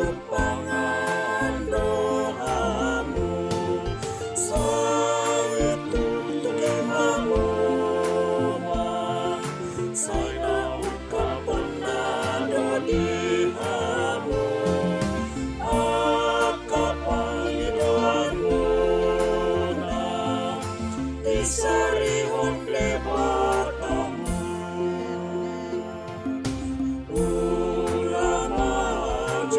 Saya jumpangan doamu. Saya tutupi hamu Saya ungkapkan nado di hamu. Aka pangidoanmu Isari honde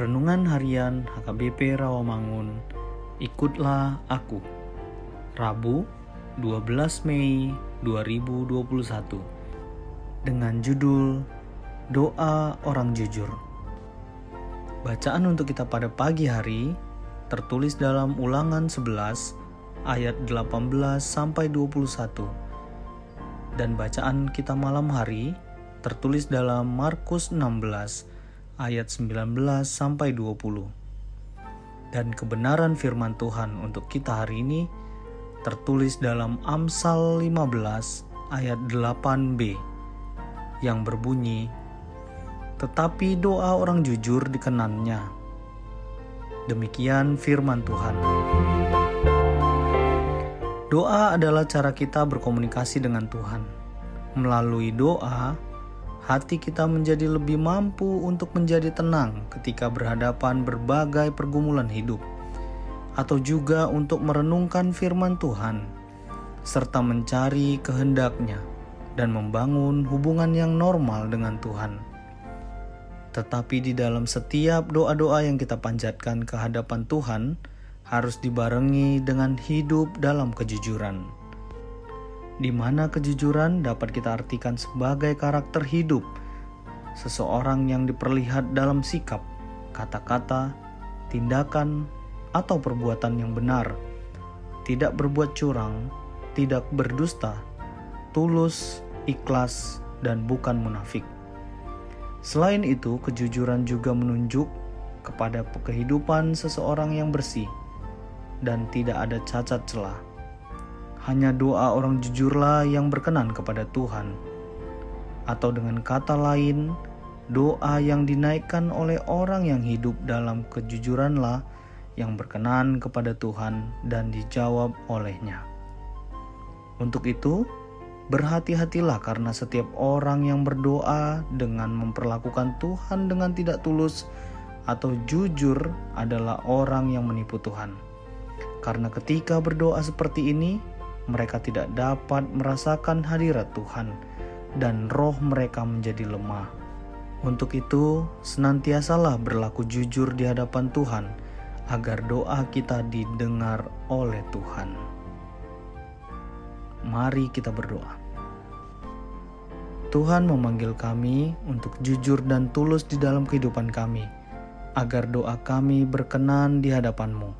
Renungan Harian HKBP Rawamangun. Ikutlah Aku. Rabu 12 Mei 2021 Dengan judul Doa Orang Jujur. Bacaan untuk kita pada pagi hari tertulis dalam ulangan 11 ayat 18 sampai 21 dan bacaan kita malam hari tertulis dalam Markus 16 ayat 19 sampai 20. Dan kebenaran firman Tuhan untuk kita hari ini tertulis dalam Amsal 15 ayat 8b yang berbunyi Tetapi doa orang jujur dikenannya. Demikian firman Tuhan. Doa adalah cara kita berkomunikasi dengan Tuhan. Melalui doa, hati kita menjadi lebih mampu untuk menjadi tenang ketika berhadapan berbagai pergumulan hidup, atau juga untuk merenungkan firman Tuhan, serta mencari kehendaknya dan membangun hubungan yang normal dengan Tuhan. Tetapi di dalam setiap doa-doa yang kita panjatkan ke hadapan Tuhan, harus dibarengi dengan hidup dalam kejujuran di mana kejujuran dapat kita artikan sebagai karakter hidup seseorang yang diperlihat dalam sikap, kata-kata, tindakan, atau perbuatan yang benar, tidak berbuat curang, tidak berdusta, tulus, ikhlas, dan bukan munafik. Selain itu, kejujuran juga menunjuk kepada kehidupan seseorang yang bersih dan tidak ada cacat celah. Hanya doa orang jujurlah yang berkenan kepada Tuhan. Atau dengan kata lain, doa yang dinaikkan oleh orang yang hidup dalam kejujuranlah yang berkenan kepada Tuhan dan dijawab olehnya. Untuk itu, berhati-hatilah karena setiap orang yang berdoa dengan memperlakukan Tuhan dengan tidak tulus atau jujur adalah orang yang menipu Tuhan. Karena ketika berdoa seperti ini, mereka tidak dapat merasakan hadirat Tuhan, dan roh mereka menjadi lemah. Untuk itu, senantiasalah berlaku jujur di hadapan Tuhan, agar doa kita didengar oleh Tuhan. Mari kita berdoa. Tuhan memanggil kami untuk jujur dan tulus di dalam kehidupan kami, agar doa kami berkenan di hadapan-Mu.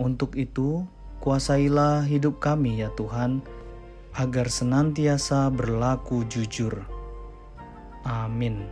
Untuk itu, kuasailah hidup kami ya Tuhan, agar senantiasa berlaku jujur. Amin.